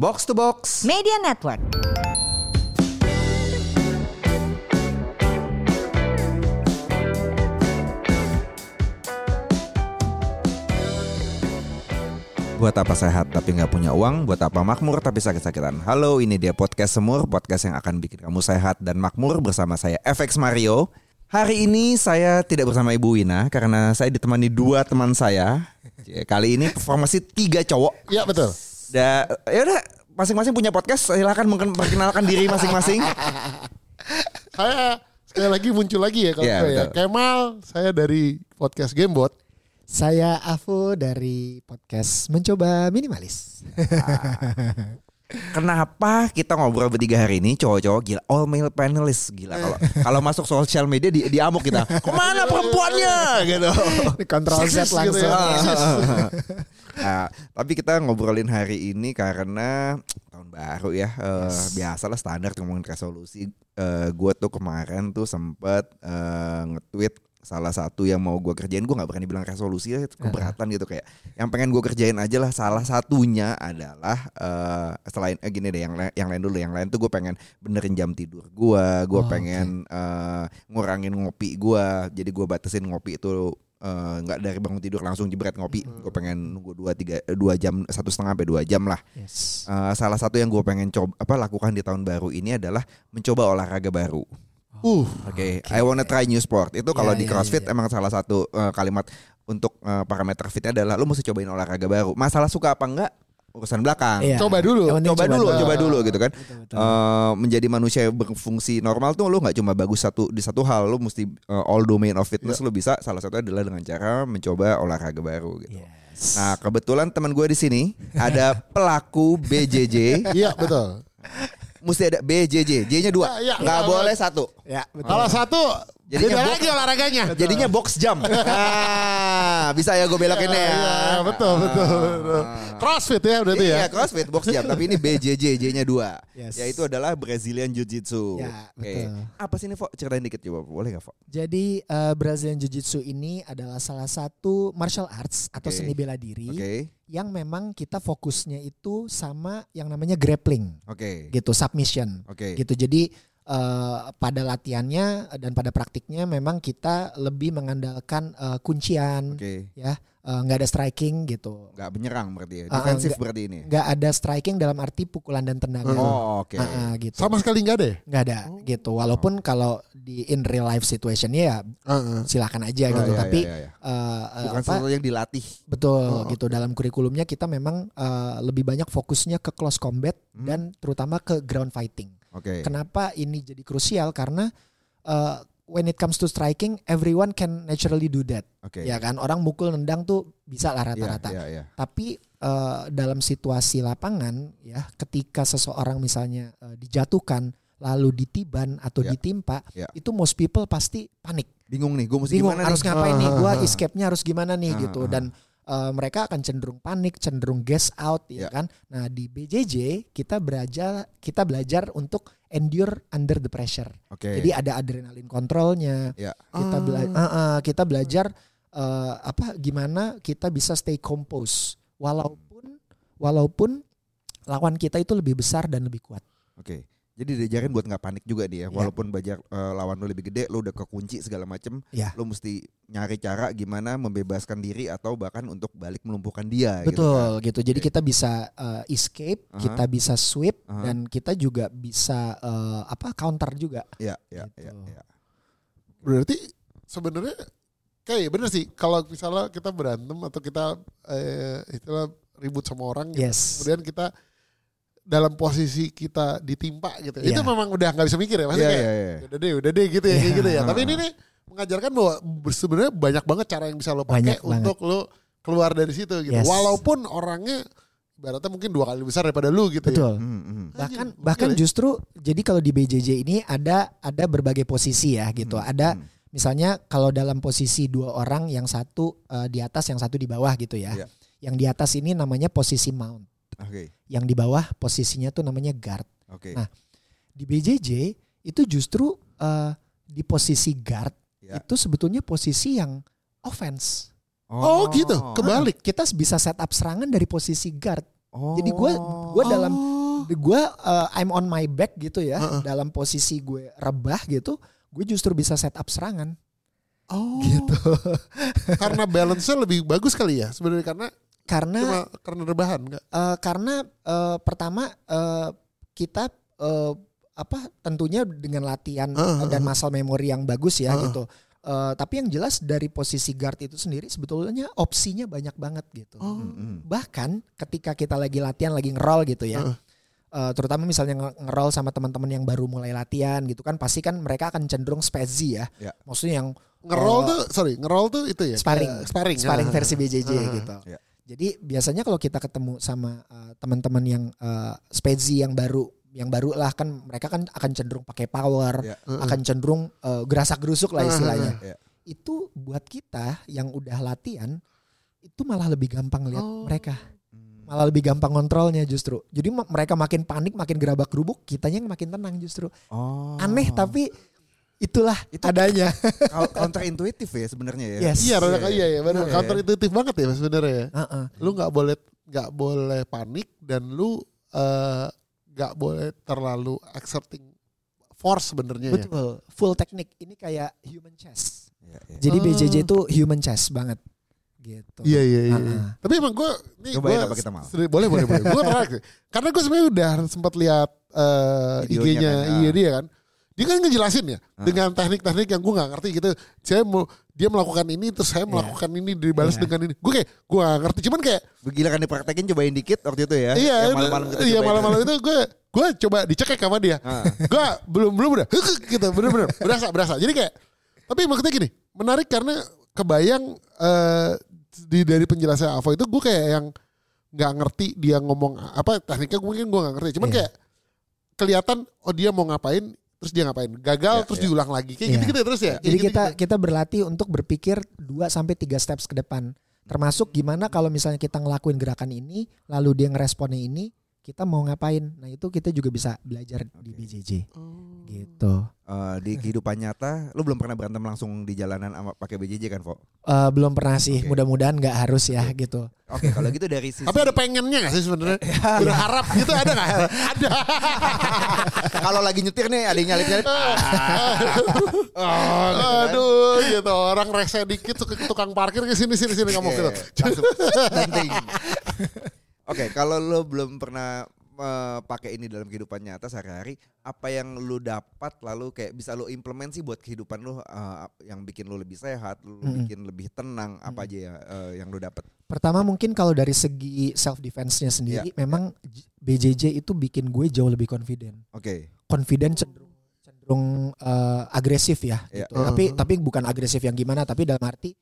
Box to Box. Media Network. Buat apa sehat tapi nggak punya uang? Buat apa makmur tapi sakit-sakitan? Halo, ini dia podcast Semur, podcast yang akan bikin kamu sehat dan makmur bersama saya FX Mario. Hari ini saya tidak bersama Ibu Wina karena saya ditemani dua teman saya. Kali ini formasi tiga cowok. Iya betul. Da, ya udah, masing-masing punya podcast. Silahkan memperkenalkan diri masing-masing. Saya sekali lagi muncul lagi ya kalau Iya, ya. betul. Kemal, saya dari podcast Gamebot. Saya Avo dari podcast Mencoba Minimalis. Kenapa kita ngobrol bertiga hari ini cowok-cowok gila all male panelist gila kalau kalau masuk sosial media di diamuk kita ke mana perempuannya gitu. Kontrol Z Seksis gitu langsung. ya. Nah, tapi kita ngobrolin hari ini karena tahun baru ya eh, biasalah standar ngomongin resolusi. gue tuh kemarin tuh sempet eh, nge-tweet salah satu yang mau gue kerjain gue nggak berani bilang resolusi ya keberatan gitu kayak yang pengen gue kerjain aja lah. Salah satunya adalah eh selain eh, gini deh yang yang lain dulu. Yang lain tuh gue pengen benerin jam tidur gue gue Oh, pengen eh, ngurangin ngopi gue jadi gue batasin ngopi itu eh, nggak dari bangun tidur langsung jebret ngopi. Gue pengen nunggu dua tiga dua jam satu setengah sampai dua jam lah. Yes. Eh, salah satu yang gue pengen coba apa lakukan di tahun baru ini adalah mencoba olahraga baru Uh, Oke, I wanna try new sport. Itu kalau Ya, di ya, CrossFit ya. emang salah satu eh, kalimat untuk eh, parameter fitnya adalah lu mesti cobain olahraga baru. Masalah suka apa enggak urusan belakang. Iya. Coba dulu. Penting Coba dulu, dulu. coba dulu gitu kan. Betul, betul. Eh, menjadi manusia yang berfungsi normal tuh lu nggak cuma bagus satu di satu hal, lu mesti eh, all domain of fitness lu bisa. Salah satu adalah dengan cara mencoba olahraga baru gitu. Yes. Nah, kebetulan teman gue di sini ada pelaku BJJ, Iya betul. mesti ada BJJ, J-nya dua, Ya, ya. nggak boleh satu. Ya, betul. Kalau satu, Jadinya beda box. lagi olahraganya. Jadinya box jam. Nah, bisa ya gue belokin ya. Iya, betul, betul, betul. Crossfit ya berarti ya. Iya, CrossFit box jam, tapi ini BJJ, J-nya dua. Yes. Yaitu adalah Brazilian Jiu-Jitsu. Ya, Oke. betul. Apa sih ini, Fok? Ceritain dikit coba, boleh gak, Fok? Jadi eh, Brazilian Jiu-Jitsu ini adalah salah satu martial arts atau seni bela diri yang memang kita fokusnya itu sama yang namanya grappling Oke. gitu, submission. Oke. gitu jadi eh, pada latihannya dan pada praktiknya memang kita lebih mengandalkan eh, kuncian Oke. ya eh, nggak ada striking gitu Gak menyerang berarti ya. Ah, ah, Defensif nggak- berarti ini. nggak ada striking dalam arti pukulan dan tendangan Oh, oke. Ah, ah, gitu Sama sekali nggak ada ya? nggak ada gitu walaupun kalau di in real life situationnya ya Heeh. silakan aja Oh, gitu iya, tapi iya, iya. eh, bukan apa sesuatu yang dilatih. betul Oh, gitu dalam kurikulumnya kita memang eh, lebih banyak fokusnya ke close combat Hmm. dan terutama ke ground fighting Oke. Kenapa ini jadi krusial? Karena uh, when it comes to striking, everyone can naturally do that. Oke. Ya kan, orang mukul nendang tuh bisa lah Iya, rata-rata. iya, iya. Tapi uh, dalam situasi lapangan, ya, ketika seseorang misalnya uh, dijatuhkan, lalu ditiban atau Ya, ditimpa, ya. itu most people pasti panik. Bingung nih, gue mesti Bingung gimana harus nih? ngapain nih? Gua ah, ah. escape-nya harus gimana nih Ah, gitu. ah. Dan uh, mereka akan cenderung panik, cenderung gas out, Ya. ya kan? Nah di BJJ kita belajar kita belajar untuk endure under the pressure. Oke. Jadi ada adrenalin kontrolnya. Ya. Kita bela- Ah. ah, ah, kita belajar eh, apa gimana kita bisa stay compose walaupun walaupun lawan kita itu lebih besar dan lebih kuat. Oke. Jadi diajarin buat nggak panik juga dia, Ya. walaupun bajak eh, lawan lu lebih gede, lu udah kekunci segala macem, Ya. lu mesti nyari cara gimana membebaskan diri atau bahkan untuk balik melumpuhkan dia. gitu Betul kan. gitu. Jadi Oke. kita bisa eh, escape, Aha. kita bisa sweep Aha. dan kita juga bisa eh, apa counter juga. Iya, iya, Gitu. iya, iya. Berarti sebenarnya kayak bener sih kalau misalnya kita berantem atau kita eh, istilah ribut sama orang gitu, Yes. kemudian kita dalam posisi kita ditimpa gitu. Iya. Itu memang udah nggak bisa mikir ya, maksudnya Iya, kayak iya, iya. udah deh, udah deh gitu ya, kayak Iya. gitu ya. Tapi ini nih mengajarkan bahwa sebenarnya banyak banget cara yang bisa lo pakai Banyak banget. untuk lo keluar dari situ gitu. Yes. Walaupun orangnya ibaratnya mungkin dua kali besar daripada lu gitu ya. Betul. Hmm, hmm. Bahkan Anjir, bahkan gokil ya. justru jadi kalau di BJJ ini ada ada berbagai posisi ya gitu. Hmm, Ada hmm. misalnya kalau dalam posisi dua orang yang satu eh, di atas yang satu di bawah gitu ya. Iya. Yang di atas ini namanya posisi mount. Oke, Yang di bawah posisinya tuh namanya guard. oke. Nah, Di BJJ itu justru eh, di posisi guard Ya. itu sebetulnya posisi yang offense. Oh, gitu. Kebalik. Kita bisa set up serangan dari posisi guard. Oh. Jadi gua gua dalam gue uh, I'm on my back gitu ya dalam posisi gue rebah gitu gue justru bisa set up serangan Oh. gitu karena balance-nya lebih bagus kali ya sebenarnya karena karena cuma karena rebahan enggak? Eh, karena eh, pertama eh, kita eh, apa tentunya dengan latihan Heeh, eh, dan muscle memory yang bagus ya Heeh. gitu. Eh, tapi yang jelas dari posisi guard itu sendiri sebetulnya opsinya banyak banget gitu. Oh. Bahkan ketika kita lagi latihan lagi ngerol gitu ya. Heeh. eh, terutama misalnya nge- ngerol sama teman-teman yang baru mulai latihan gitu kan pasti kan mereka akan cenderung spezi ya. Ya. Maksudnya yang Ngeroll Oh. tuh sorry, ngeroll tuh itu ya. Sparring. kayak sparring. sparring versi BJJ Heeh. gitu. Ya. Jadi biasanya kalau kita ketemu sama uh, teman-teman yang uh, spezi yang baru, yang baru lah kan mereka kan akan cenderung pakai power, Ya. Heeh. akan cenderung uh, gerasak gerusuk lah istilahnya. Ya. Itu buat kita yang udah latihan itu malah lebih gampang lihat Oh. mereka, Hmm. malah lebih gampang kontrolnya justru. Jadi mereka makin panik, makin gerabak gerubuk, kitanya yang makin tenang justru. Oh. Aneh tapi itulah Itu- adanya. counter intuitif ya sebenarnya ya. Yes. Iya, rada kayak iya ya, benar. Iya. Counter intuitif banget ya sebenarnya ya. Heeh. Lu nggak boleh nggak boleh panik dan lu eh, nggak boleh terlalu exerting force sebenarnya ya. Betul, full teknik. Ini kayak human chess. Ya, ya. Jadi Oh. BJJ itu human chess banget. Gitu. Iya iya iya. Tapi emang gue nih apa kita mau? seri- boleh boleh boleh. Gue tertarik. Karena gue sebenarnya udah sempat lihat eh, Videonya IG-nya kan, iya dia kan. Dia kan ngejelasin ya Ah. dengan teknik-teknik yang gue nggak ngerti gitu. Saya mau dia melakukan ini terus saya melakukan ini dibalas Iya. dengan ini. Gue kayak gue gak ngerti. Cuman kayak Gila kan dipraktekin cobain dikit waktu itu ya. iya Yang malam-malam kita iya malam-malam itu gue gue coba dicekek sama dia. Ah. gue belum belum udah gitu bener-bener berasa berasa. Jadi kayak tapi maksudnya gini menarik karena kebayang eh, di dari penjelasan Avo itu gue kayak yang nggak ngerti dia ngomong apa tekniknya mungkin gue nggak ngerti. Cuman Iya. kayak kelihatan oh dia mau ngapain terus dia ngapain gagal Iya, terus iya. diulang lagi kayak Iya. gitu gitu terus ya. Jadi gitu, kita kita berlatih untuk berpikir 2 sampai 3 steps ke depan. Termasuk gimana kalau misalnya kita ngelakuin gerakan ini lalu dia ngeresponnya ini, kita mau ngapain. Nah, itu kita juga bisa belajar di BJJ. Oh. Gitu. Eh, di kehidupan nyata, lu belum pernah berantem langsung di jalanan sama pakai BJJ kan, Fo? Eh, belum pernah sih, Oke. mudah-mudahan nggak harus ya gitu. Oke, kalau gitu dari sisi Tapi ada pengennya gak sih sebenarnya? Berharap gitu ada gak? Ada. kalau lagi nyetir nih ada yang nyalip-nyalip. Aduh gitu orang rese dikit ke tukang parkir ke sini sini sini ngomong gitu. Iya, langsung Oke, kalau lu belum pernah eh, pakai ini dalam kehidupan nyata sehari-hari, apa yang lu dapat lalu kayak bisa lu implement sih buat kehidupan lu eh, yang bikin lu lebih sehat, lu Mm-mm. bikin lebih tenang, apa aja ya eh, yang lu dapat? Pertama mungkin kalau dari segi self defense-nya sendiri, memang J- BJJ itu bikin gue jauh lebih confident. Oke. Confident cenderung cenderung eh, agresif ya. Iya. Gitu. Tapi tapi bukan agresif yang gimana, tapi dalam arti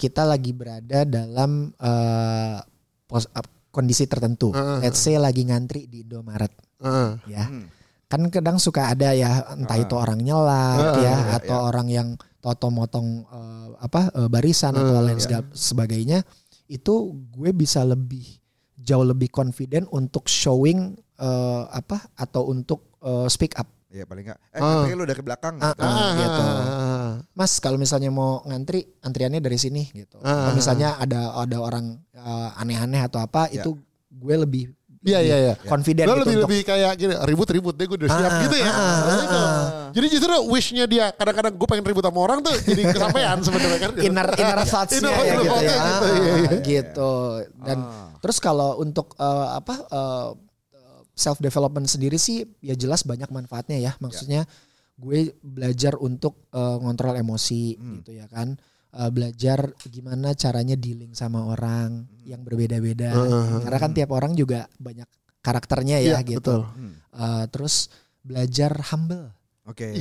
kita lagi berada dalam eh, pos- ap- kondisi tertentu. Heeh. Let's say lagi ngantri di Indomaret Heeh. ya. Hmm. Kan kadang suka ada ya entah Ah. itu orang nyelak Ah, ya iya, atau iya. orang yang toto-motong eh, apa eh, barisan atau Ah, lain iya. segala- sebagainya itu gue bisa lebih jauh lebih confident untuk showing eh, apa atau untuk eh, speak up. Iya paling enggak. Eh, ngantri lu dari belakang. Ah, gitu. ah. gitu. Ah. Mas kalau misalnya mau ngantri antriannya dari sini gitu. Ah. Kalau misalnya ada ada orang eh, aneh-aneh atau apa Ya. itu gue lebih Iya iya iya. confident Lo gitu lebih untuk lebih kayak gini ribut-ribut deh gue udah siap Ah, gitu ya. ah, ah, Nah, itu. ah. Jadi justru wishnya dia kadang-kadang gue pengen ribut sama orang tuh jadi kesampaian sebenarnya kan. inner inner thoughts-nya Inner ya gitu ya. gitu, iya, iya. gitu. Dan Ah. terus kalau untuk eh, apa self development sendiri sih ya jelas banyak manfaatnya ya. Maksudnya gue belajar untuk eh, ngontrol emosi Hmm. gitu ya kan. Eh, belajar gimana caranya dealing sama orang yang berbeda-beda. Heeh. Karena kan tiap orang juga banyak karakternya ya Iya, gitu. betul. Hmm. Eh, terus belajar humble. Oke.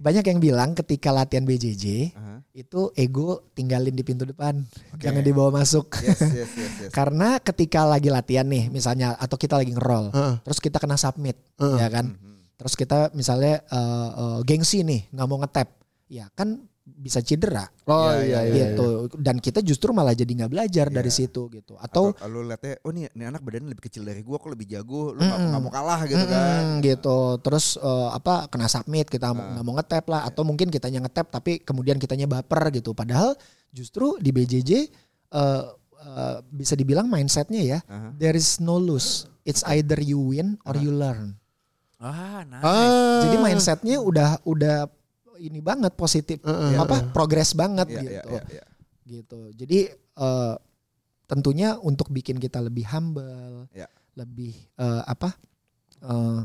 Banyak yang bilang ketika latihan BJJ Aha. itu ego tinggalin di pintu depan, Oke. jangan dibawa masuk. Yes, yes, yes, yes. Karena ketika lagi latihan nih, misalnya atau kita lagi ngerol, Heeh. terus kita kena submit, Heeh. ya kan? Mhm. Terus kita misalnya eh, eh, gengsi nih, nggak mau ngetap, ya kan bisa cedera Oh Iya, iya iya. gitu. Dan kita justru malah jadi nggak belajar dari Iya. situ gitu. Atau Atau lu liatnya, oh nih, nih anak badannya lebih kecil dari gua, kok lebih jago, lu nggak nggak mau kalah gitu kan? Mm, gitu. Terus eh, apa kena submit kita mau- Ah. nggak mau ngetap lah atau mungkin kitanya ngetap tapi kemudian kitanya baper gitu. Padahal justru di BJJ eh, eh, bisa dibilang mindsetnya ya Aha. there is no lose. it's either you win or you learn. Ah, nice. Ah. Jadi mindsetnya udah udah ini banget positif Heeh. apa progres banget Iya, gitu. iya, iya, iya. gitu. Jadi eh, tentunya untuk bikin kita lebih humble, Ya. lebih eh, apa eh,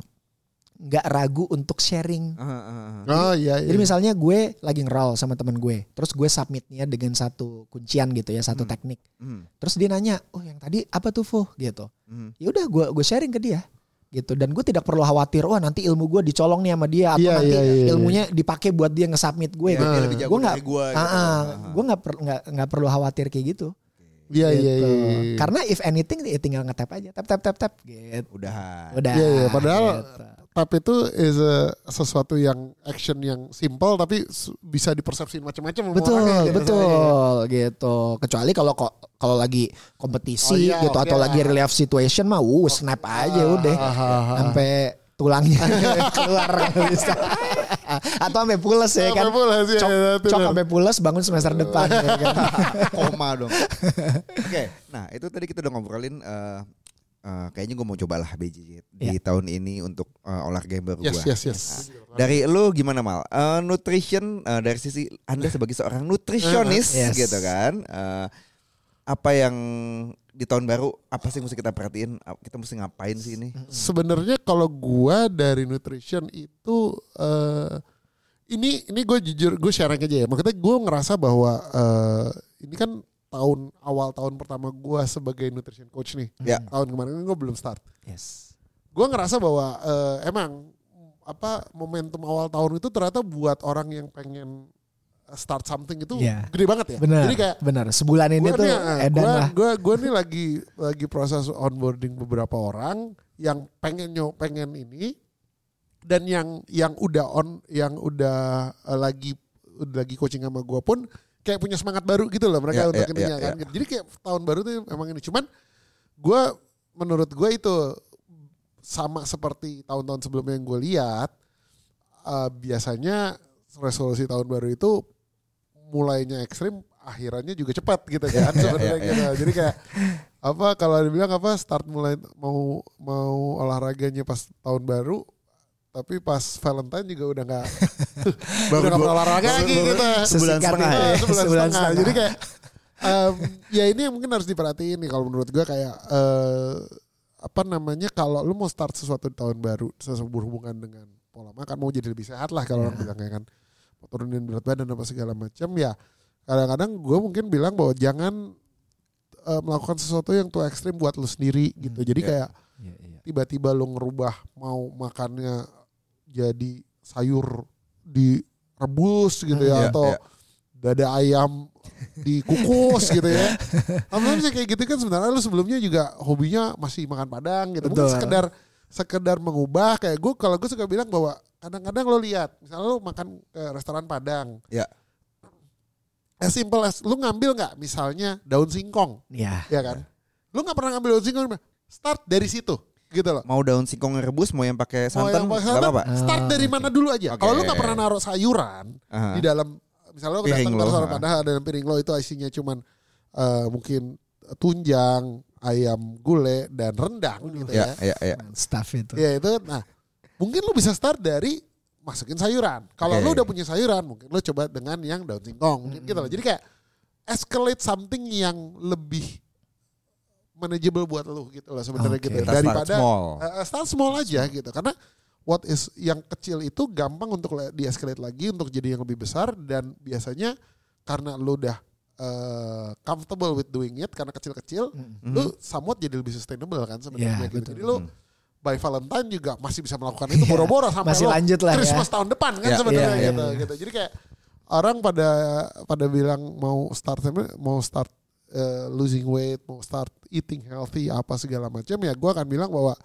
nggak ragu untuk sharing. Ah, ah, ah. Oh iya iya. Jadi misalnya gue lagi ngerol sama teman gue, terus gue submitnya dengan satu kuncian gitu ya, satu Hmm. teknik. Hmm, Terus dia nanya, oh yang tadi apa tuh Fu? Gitu. hmm. Ya udah gue gue sharing ke dia gitu dan gue tidak perlu khawatir wah nanti ilmu gue dicolong nih sama dia atau Iya, nanti iya, iya, ilmunya dipakai buat dia nge-submit gue Iya, gitu. dia lebih jago Gue nggak gua gitu. Gue nggak per- nggak perlu khawatir kayak gitu. Iya iya Gitu. iya. iya. Karena if anything ya tinggal nge-tap aja, tap tap tap tap gitu. Udah. Udah. Iya, iya, padahal gitu. Tap itu is a- sesuatu yang action yang simple tapi bisa dipersepsiin macam-macam betul orangnya gitu. betul gitu. Kecuali kalau kok kalau lagi kompetisi Oh iya, gitu oke atau lagi relief situation mah uh snap aja udah. Ah, ah, ah, ah. Sampai tulangnya keluar bisa. atau sampai pules ya kan. Pules, iya, Cok, itu cok sampai pules bangun semester depan ya kan. Koma dong. Oke, nah itu tadi kita udah ngobrolin eh, eh, kayaknya gue mau cobalah BJJ di Iya. tahun ini untuk eh, olahraga yang baru Yes gua. yes yes. Dari lu gimana mal? Eh, nutrition eh, dari sisi anda sebagai seorang nutritionist Yes. gitu kan? Eh, apa yang di tahun baru apa sih yang mesti kita perhatiin? Kita mesti ngapain sih ini? Sebenarnya kalau gua dari nutrition itu eh ini ini gue jujur gue sharing aja ya. Maksudnya gue ngerasa bahwa eh ini kan tahun awal tahun pertama gua sebagai nutrition coach nih. Ya. Tahun kemarin kan gue belum start. Yes. Gue ngerasa bahwa eh, emang apa momentum awal tahun itu ternyata buat orang yang pengen start something itu Iya. gede banget ya. Benar. Jadi kayak benar. Sebulan ini tuh nih, edan gua, lah. gua, gua nih lagi lagi proses onboarding beberapa orang yang pengen nyo pengen ini dan yang yang udah on yang udah eh, lagi udah lagi coaching sama gua pun kayak punya semangat baru gitu loh mereka Ya, untuk ya, ininya ya, kan. Jadi kayak tahun baru tuh emang ini cuman gua menurut gua itu sama seperti tahun-tahun sebelumnya yang gue lihat eh, biasanya resolusi tahun baru itu mulainya ekstrim akhirannya juga cepat gitu kan sebenarnya ya, gitu. Jadi kayak apa kalau dibilang apa start mulai mau mau olahraganya pas tahun baru tapi pas Valentine juga udah nggak udah nggak olahraga lagi gitu. Sebulan setengah ya? Eh, sebulan Sebulan setengah. setengah. Jadi kayak em, ya ini yang mungkin harus diperhatiin nih kalau menurut gua kayak eh, apa namanya kalau lu mau start sesuatu di tahun baru sesuatu berhubungan dengan pola makan mau jadi lebih sehat lah kalau orang bilang ya kan mau turunin berat badan apa segala macam ya kadang-kadang gue mungkin bilang bahwa jangan eh, melakukan sesuatu yang tuh ekstrim buat lu sendiri gitu jadi ya. kayak Iya, iya. tiba-tiba lu ngerubah mau makannya jadi sayur direbus gitu ya Iya, atau iya. dada ayam dikukus gitu ya. Sih kayak gitu kan sebenarnya lu sebelumnya juga hobinya masih makan padang gitu. Mungkin Betul. sekedar sekedar mengubah kayak gue kalau gue suka bilang bahwa kadang-kadang lo lihat misalnya lo makan ke restoran padang Ya. as simple as lu ngambil nggak misalnya daun singkong Iya. ya kan lu nggak pernah ngambil daun singkong start dari situ gitu loh Mau daun singkong rebus, mau yang pakai Mau santan, nggak apa-apa. start Ah, dari mana dulu aja Oke. kalau lu nggak pernah naruh sayuran Aha. di dalam misalnya lo Piring datang restoran ha. padahal dalam piring lo itu isinya cuman eh, mungkin tunjang ayam gulai dan rendang gitu Ya, ya ya, ya. Staff itu. ya itu nah mungkin lo bisa start dari masukin sayuran kalau Oke. lo udah punya sayuran mungkin lo coba dengan yang daun singkong mungkin gitu loh jadi kayak escalate something yang lebih manageable buat lo gitu loh sebenarnya Oke. gitu Kita start daripada small. Uh, start small aja gitu karena what is yang kecil itu gampang untuk di-escalate lagi untuk jadi yang lebih besar dan biasanya karena lu udah uh, comfortable with doing it karena kecil-kecil lu somewhat jadi lebih sustainable kan sebenarnya Iya, gitu. Jadi lu by Valentine juga masih bisa melakukan itu boro-boro sampai Masih lo lanjut lah ya. Christmas tahun depan kan Iya, sebenarnya iya, gitu, iya. gitu. Jadi kayak orang pada pada bilang mau start mau start uh, losing weight, mau start eating healthy apa segala macam ya gua akan bilang bahwa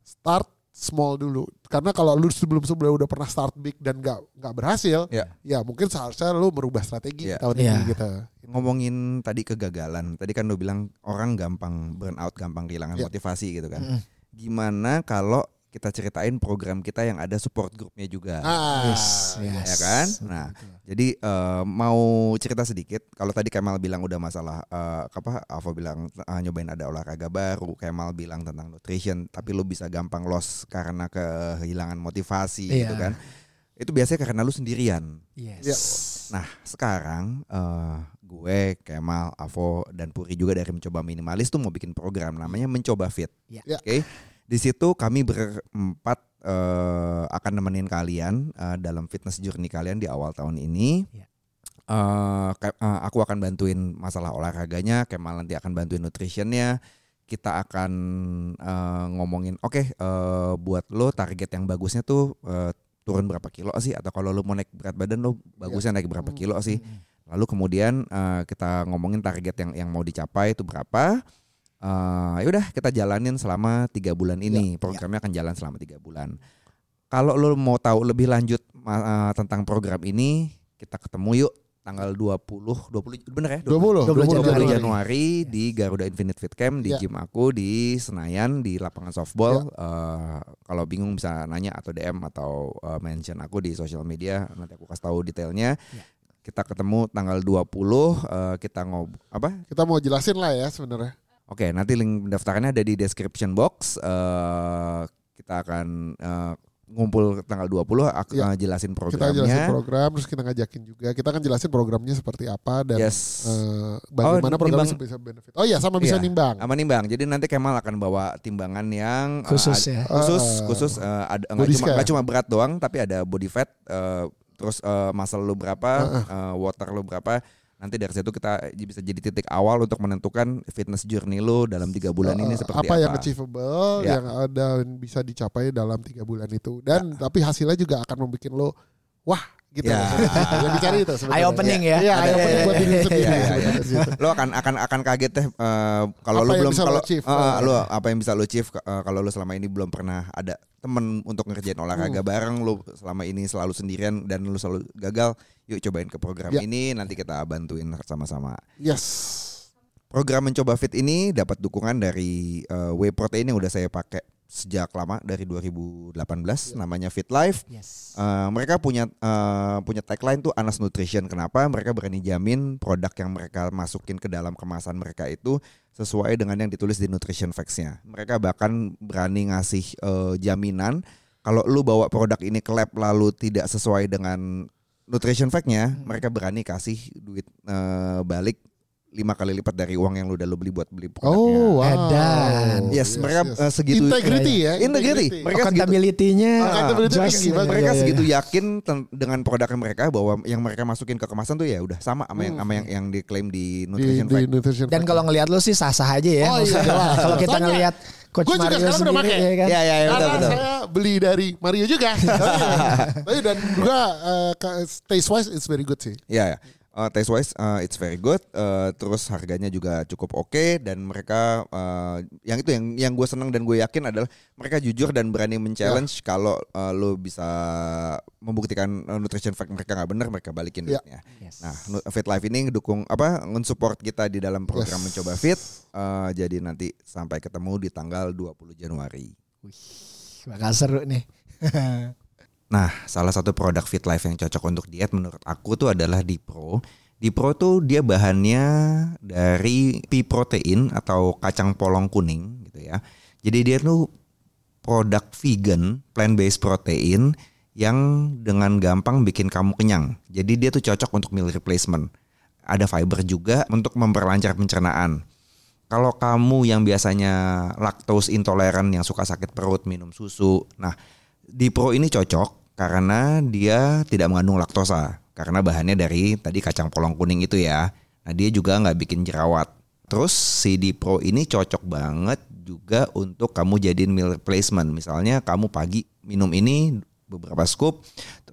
start small dulu. Karena kalau lu sebelum sebelumnya udah pernah start big dan nggak nggak berhasil, Ya. ya mungkin seharusnya lu merubah strategi Iya. tahun Iya. ini gitu. Ngomongin tadi kegagalan, tadi kan lo bilang orang gampang burn out, gampang kehilangan Ya. motivasi gitu kan. Mm. Gimana kalau kita ceritain program kita yang ada support grupnya juga. Ah, Yes, yes. ya kan? Nah, jadi eh, mau cerita sedikit. Kalau tadi Kemal bilang udah masalah eh, apa? Avo bilang eh, nyobain ada olahraga baru. Kemal bilang tentang nutrition, tapi lu bisa gampang loss karena kehilangan motivasi gitu Iya. kan? Itu biasanya karena lu sendirian. Yes. Nah, sekarang eh, gue, Kemal, Avo, dan Puri juga dari mencoba minimalis tuh mau bikin program namanya mencoba fit. Ya. Ya. Oke. Di situ kami berempat eh, akan nemenin kalian eh, dalam fitness journey kalian di awal tahun ini. Ya. Eh, ke- eh, aku akan bantuin masalah olahraganya, Kemal nanti akan bantuin nutritionnya. Kita akan eh, ngomongin, oke, eh, buat lo target yang bagusnya tuh eh, turun berapa kilo sih? Atau kalau lo mau naik berat badan lo bagusnya naik berapa kilo sih? Lalu kemudian eh, kita ngomongin target yang yang mau dicapai itu berapa. Eh ya udah kita jalanin selama tiga bulan ini. Programnya akan jalan selama tiga bulan. Kalau lo mau tahu lebih lanjut eh, tentang program ini, kita ketemu yuk tanggal 20 20 bener ya? 20, 20 20 Januari. Januari di Garuda Infinite Fit Camp di Ya. gym aku di Senayan di lapangan softball. Eh, kalau bingung bisa nanya atau DM atau eh, mention aku di sosial media nanti aku kasih tahu detailnya. Ya. Kita ketemu tanggal 20 eh, kita ngob apa? Kita mau jelasin lah ya sebenarnya. Oke, nanti link pendaftarannya ada di description box. Eh, kita akan eh, ngumpul tanggal 20 aku Ya. jelasin Kita programnya. jelasin program, terus kita ngajakin juga. Kita akan jelasin programnya seperti apa dan Yes. eh, bagaimana Oh, programnya nimbang. bisa benefit. Oh iya, sama bisa Iya. nimbang. Sama nimbang. Jadi nanti Kemal akan bawa timbangan yang Khusus ad- ya. Khusus, Uh, khusus eh, ada nggak body cuma scale. nggak cuma berat doang, tapi ada body fat, eh, terus eh, muscle lu berapa, Uh-uh. eh, water lu berapa. Nanti dari situ kita bisa jadi titik awal untuk menentukan fitness journey lu dalam tiga bulan ini Eh, seperti apa apa. yang achievable, Ya. yang ada yang bisa dicapai dalam tiga bulan itu. Dan tapi hasilnya juga akan membuat lo wah gitu. Ya. yang dicari itu sebenarnya. Eye opening ya. Iya, eye opening buat diri sendiri. Iya, iya, iya. sebenarnya gitu. lo akan akan akan kaget deh eh, kalau yang belum lo kalau eh, lo apa yang bisa lo achieve eh, kalau lo selama ini belum pernah ada temen untuk ngerjain olahraga Hmm. bareng lo selama ini selalu sendirian dan lo selalu gagal yuk cobain ke program Ya. ini nanti kita bantuin sama-sama Yes. program mencoba fit ini dapat dukungan dari eh, whey protein yang udah saya pakai sejak lama dari 2018 namanya Fit Life Yes. Eh, mereka punya eh, punya tagline tuh Anas Nutrition. Kenapa? Mereka berani jamin produk yang mereka masukin ke dalam kemasan mereka itu sesuai dengan yang ditulis di nutrition facts-nya. Mereka bahkan berani ngasih eh, jaminan kalau lu bawa produk ini ke lab lalu tidak sesuai dengan nutrition fact-nya, mereka berani kasih duit eh, balik lima kali lipat dari uang yang lu udah lu beli buat beli produknya. Oh, wow. Edan. Yes, mereka eh, segitu Integrity ya. Integrity. Mereka jelas tinggi nih. banget. mereka Iya, iya, segitu iya. yakin ten- dengan produknya mereka bahwa yang mereka masukin ke kemasan tuh ya udah sama sama yang sama yang, yang diklaim di, di nutrition di fact. nutrition Dan kalau ngelihat lu sih sah-sah aja ya. Oh, iya, kalau kita Soalnya ngelihat Coach gua juga Mario sekarang udah sendiri pakai. ya kan. Iya iya iya, betul Karena betul. saya beli dari Mario juga. Tapi dan juga eh, ka- taste wise it's very good sih. Iya ya. Uh, taste wise uh, it's very good. Uh, terus harganya juga cukup oke dan mereka uh, yang itu yang yang gue senang dan gue yakin adalah mereka jujur dan berani men-challenge kalau uh, lo bisa membuktikan nutrition fact mereka nggak benar mereka balikin Ya. duitnya. Yes. Nah, Fit Life ini dukung apa nge-support kita di dalam program Yes. mencoba fit. Uh, jadi nanti sampai ketemu di tanggal 20 Januari. Bakal seru nih. Nah, salah satu produk Fit Life yang cocok untuk diet menurut aku tuh adalah Dipro. Dipro tuh dia bahannya dari pea protein atau kacang polong kuning gitu ya. Jadi dia tuh produk vegan, plant based protein yang dengan gampang bikin kamu kenyang. Jadi dia tuh cocok untuk meal replacement. Ada fiber juga untuk memperlancar pencernaan. Kalau kamu yang biasanya lactose intoleran yang suka sakit perut minum susu, nah di Pro ini cocok karena dia tidak mengandung laktosa karena bahannya dari tadi kacang polong kuning itu ya. Nah dia juga nggak bikin jerawat. Terus di Pro ini cocok banget juga untuk kamu jadiin meal replacement. Misalnya kamu pagi minum ini beberapa scoop,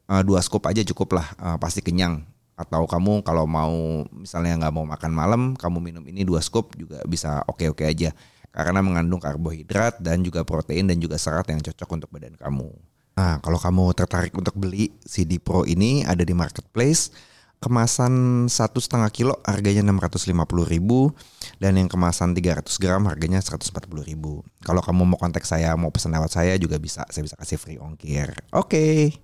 eh, dua scoop aja cukup lah, eh, pasti kenyang. Atau kamu kalau mau misalnya nggak mau makan malam, kamu minum ini dua scoop juga bisa oke-oke aja. Karena mengandung karbohidrat dan juga protein dan juga serat yang cocok untuk badan kamu. Nah, kalau kamu tertarik untuk beli CD Pro ini ada di marketplace. kemasan satu setengah kilo harganya 650.000 ribu dan yang kemasan 300 gram harganya 140.000 ribu. Kalau kamu mau kontak saya mau pesan lewat saya juga bisa, saya bisa kasih free ongkir. Oke.